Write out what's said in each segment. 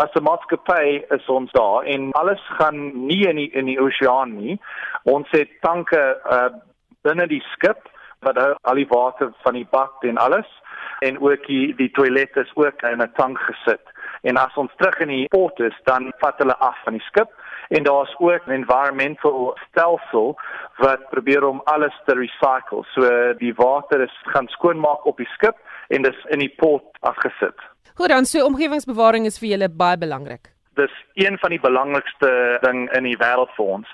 As 'n maatskappy is ons daar en alles gaan nie in die in die oseaan nie. Ons het tanke uh binne die skip wat hou al die water van die bak en alles en ook die die toilet is ook in 'n tank gesit. En as ons terug in die port is, dan vat hulle af van die skip en daar's ook 'n environmental stelsel wat probeer om alles te recycle. So die water is gaan skoonmaak op die skip en dis in die port afgesit. Goed dan, so omgewingsbewaring is vir julle baie belangrik. Dis een van die belangrikste ding in die wêreld vir ons.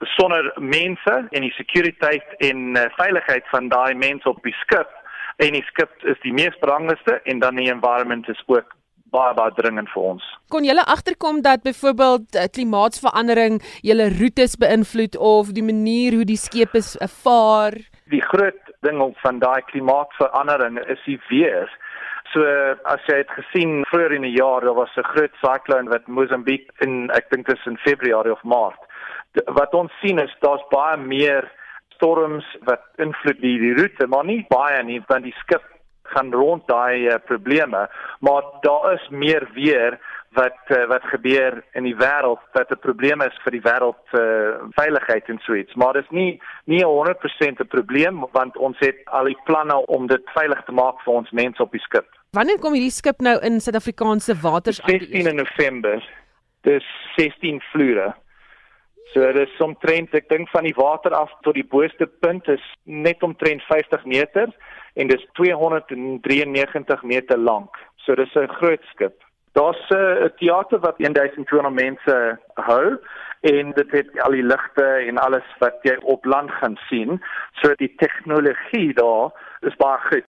Sonder mense en die sekuriteit en uh, veiligheid van daai mense op die skip en die skip is die mees belangrikste en dan die environment is ook baie baie dringend vir ons. Kon julle agterkom dat byvoorbeeld uh, klimaatsverandering julle roetes beïnvloed of die manier hoe die skepe uh, vaar? Die groot ding van daai klimaatsverandering is die weer. So as jy het gesien vroeër in die jaar daar was 'n groot siklone wat Mosambiek in ek dink dit is in Februarie of Maart. Wat ons sien is daar's baie meer storms wat invloed die, die roete, maar nie baie nie want die skip gaan rond daai uh, probleme, maar daar is meer weer wat uh, wat gebeur in die wêreld wat 'n probleem is vir die wêreld uh, veiligheid en so iets. Maar dit is nie nie 100% 'n probleem want ons het al die planne om dit veilig te maak vir ons mense op die skip. Wanneer kom hierdie skip nou in Suid-Afrikaanse waters aan? 16 November. Dis 16 vloere. So dit is omtrent ek dink van die water af tot die boonste punt is net omtrent 50 meter en dis 293 meter lank. So dis 'n groot skip. Daar's 'n teater wat 1200 mense hou en dit het al die ligte en alles wat jy op land gaan sien. So die tegnologie daar is baie goed.